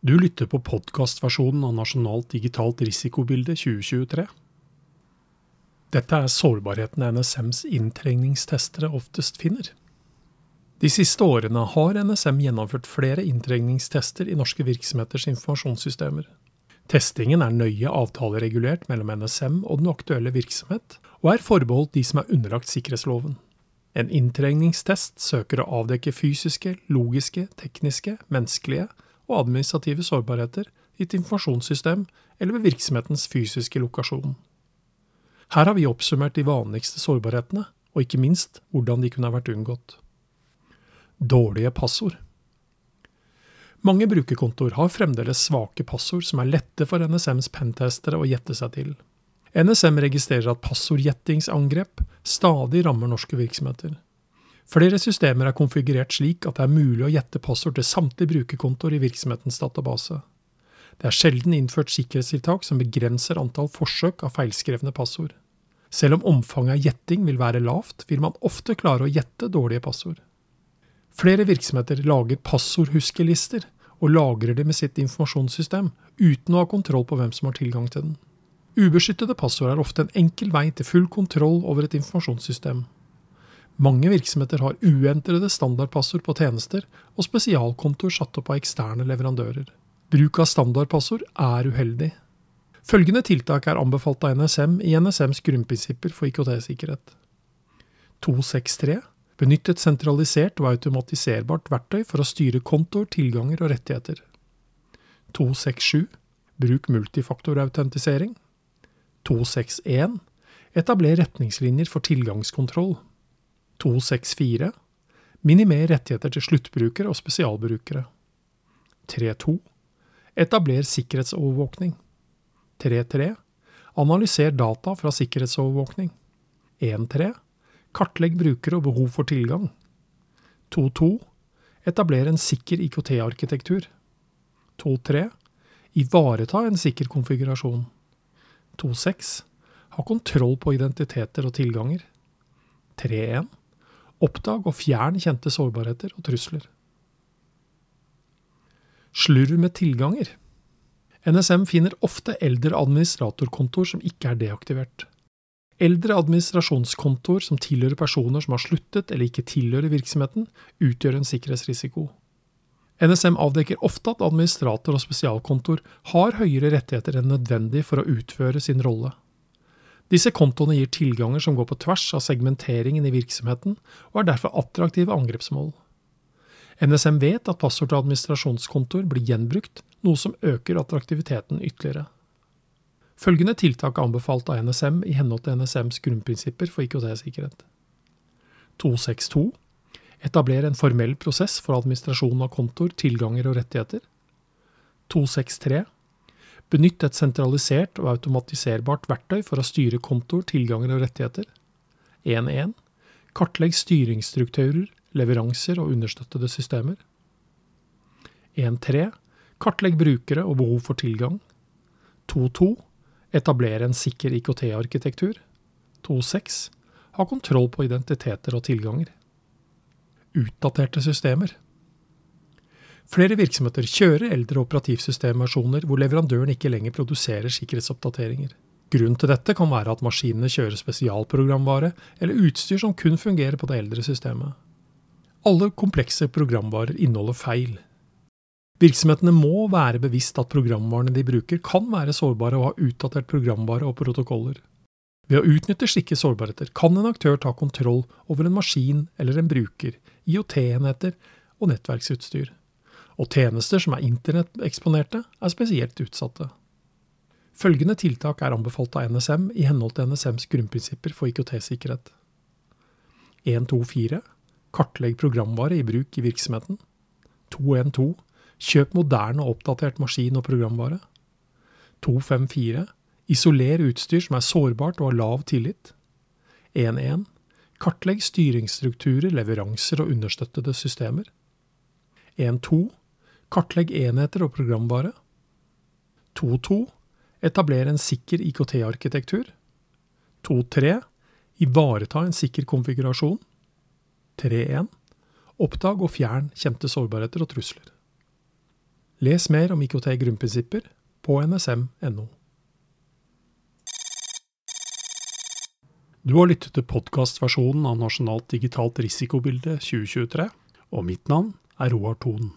Du lytter på podkastversjonen av Nasjonalt digitalt risikobilde 2023. Dette er sårbarhetene NSMs inntrengningstestere oftest finner. De siste årene har NSM gjennomført flere inntrengningstester i norske virksomheters informasjonssystemer. Testingen er nøye avtaleregulert mellom NSM og den aktuelle virksomhet, og er forbeholdt de som er underlagt sikkerhetsloven. En inntrengningstest søker å avdekke fysiske, logiske, tekniske, menneskelige og administrative sårbarheter i et informasjonssystem eller ved virksomhetens fysiske lokasjon. Her har vi oppsummert de vanligste sårbarhetene, og ikke minst hvordan de kunne vært unngått. Dårlige passord. Mange brukerkontoer har fremdeles svake passord som er lette for NSMs pentestere å gjette seg til. NSM registrerer at passordgjettingsangrep stadig rammer norske virksomheter. Flere systemer er konfigurert slik at det er mulig å gjette passord til samtlige brukerkontoer i virksomhetens database. Det er sjelden innført sikkerhetstiltak som begrenser antall forsøk av feilskrevne passord. Selv om omfanget av gjetting vil være lavt, vil man ofte klare å gjette dårlige passord. Flere virksomheter lager passordhuskelister og lagrer det med sitt informasjonssystem, uten å ha kontroll på hvem som har tilgang til den. Ubeskyttede passord er ofte en enkel vei til full kontroll over et informasjonssystem. Mange virksomheter har uentrede standardpassord på tjenester og spesialkontoer satt opp av eksterne leverandører. Bruk av standardpassord er uheldig. Følgende tiltak er anbefalt av NSM i NSMs grunnprinsipper for IKT-sikkerhet. 263. Benytt et sentralisert og automatiserbart verktøy for å styre kontoer, tilganger og rettigheter. 267. Bruk multifaktorautentisering. 261. Etabler retningslinjer for tilgangskontroll. 264. Minimer rettigheter til sluttbrukere og spesialbrukere. 3.2. Etabler sikkerhetsovervåkning. 3.3. Analyser data fra sikkerhetsovervåkning. 1.3. Kartlegg brukere og behov for tilgang. 2.2. Etabler en sikker IKT-arkitektur. 2.3. Ivareta en sikker konfigurasjon. 2.6. Ha kontroll på identiteter og tilganger. 3.1. Oppdag og fjern kjente sårbarheter og trusler. Slurv med tilganger. NSM finner ofte eldre administratorkontoer som ikke er deaktivert. Eldre administrasjonskontoer som tilhører personer som har sluttet eller ikke tilhører virksomheten, utgjør en sikkerhetsrisiko. NSM avdekker ofte at administrator og spesialkontor har høyere rettigheter enn nødvendig for å utføre sin rolle. Disse kontoene gir tilganger som går på tvers av segmenteringen i virksomheten, og er derfor attraktive angrepsmål. NSM vet at passord til administrasjonskontoer blir gjenbrukt, noe som øker attraktiviteten ytterligere. Følgende tiltak er anbefalt av NSM i henhold til NSMs grunnprinsipper for IKT-sikkerhet. 262. Etablere en formell prosess for administrasjon av kontoer, tilganger og rettigheter. 263. Benytt et sentralisert og automatiserbart verktøy for å styre kontoer, tilganger og rettigheter. 1.1. Kartlegg styringsstrukturer, leveranser og understøttede systemer. 1.3. Kartlegg brukere og behov for tilgang. 2.2. Etablere en sikker IKT-arkitektur. 2.6. Ha kontroll på identiteter og tilganger. Utdaterte systemer. Flere virksomheter kjører eldre operativsystemversjoner hvor leverandøren ikke lenger produserer sikkerhetsoppdateringer. Grunnen til dette kan være at maskinene kjører spesialprogramvare eller utstyr som kun fungerer på det eldre systemet. Alle komplekse programvarer inneholder feil. Virksomhetene må være bevisst at programvarene de bruker kan være sårbare og ha utdatert programvare og protokoller. Ved å utnytte slike sårbarheter kan en aktør ta kontroll over en maskin eller en bruker, IOT-enheter og nettverksutstyr og tjenester som er internetteksponerte, er spesielt utsatte. Følgende tiltak er anbefalt av NSM i henhold til NSMs grunnprinsipper for IKT-sikkerhet. 124. Kartlegg programvare i bruk i virksomheten. 212. Kjøp moderne og oppdatert maskin og programvare. 254. Isoler utstyr som er sårbart og har lav tillit. 11. Kartlegg styringsstrukturer, leveranser og understøttede systemer. 1.2. Kartlegg enheter og programvare. 2.2. Etablere en sikker IKT-arkitektur. 2.3. Ivareta en sikker konfigurasjon. 3.1. Oppdag og fjern kjente sårbarheter og trusler. Les mer om IKT-grunnprinsipper på nsm.no. Du har lyttet til podkastversjonen av Nasjonalt digitalt risikobilde 2023, og mitt navn er Roar Thon.